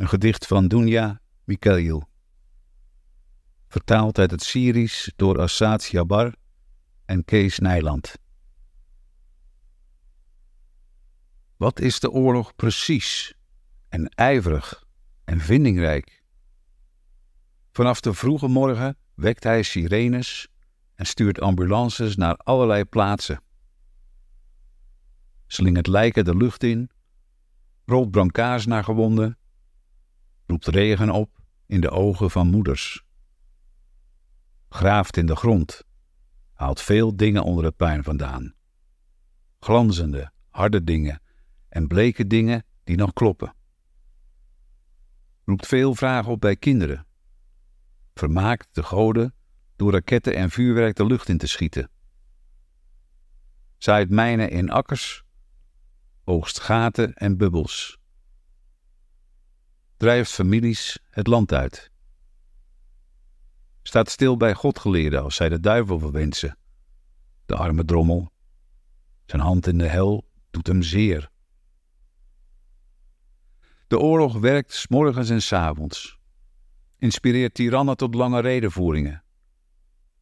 Een gedicht van Dunya Mikhail. Vertaald uit het Syrisch door Assad Jabar en Kees Nijland. Wat is de oorlog precies en ijverig en vindingrijk? Vanaf de vroege morgen wekt hij sirenes en stuurt ambulances naar allerlei plaatsen. Slingert lijken de lucht in, rolt brancards naar gewonden, roept regen op in de ogen van moeders. Graaft in de grond, haalt veel dingen onder het puin vandaan. Glanzende, harde dingen en bleke dingen die nog kloppen. Roept veel vragen op bij kinderen. Vermaakt de goden door raketten en vuurwerk de lucht in te schieten. Zaait mijnen in akkers, oogst gaten en bubbels. Drijft families het land uit. Staat stil bij Godgeleerden als zij de duivel verwensen. De arme drommel. Zijn hand in de hel doet hem zeer. De oorlog werkt s morgens en s avonds. Inspireert tirannen tot lange redenvoeringen.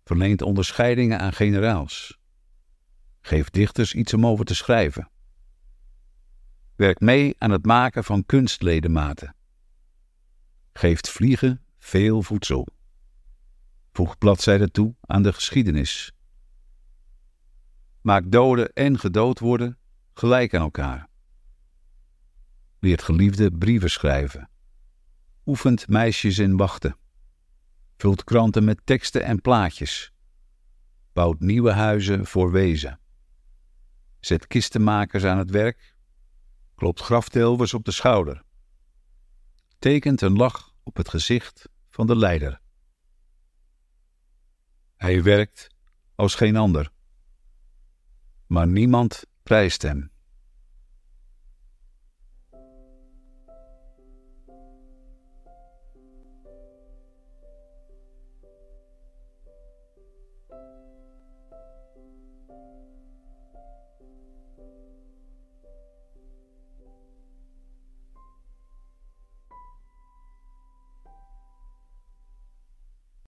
Verleent onderscheidingen aan generaals. Geeft dichters iets om over te schrijven. Werkt mee aan het maken van kunstledematen. Geeft vliegen veel voedsel. Voegt bladzijden toe aan de geschiedenis. Maakt doden en gedood worden gelijk aan elkaar. Leert geliefde brieven schrijven. Oefent meisjes in wachten. Vult kranten met teksten en plaatjes. Bouwt nieuwe huizen voor wezen. Zet kistenmakers aan het werk. Klopt graftelvers op de schouder. Tekent een lach op het gezicht van de leider. Hij werkt als geen ander. Maar niemand prijst hem.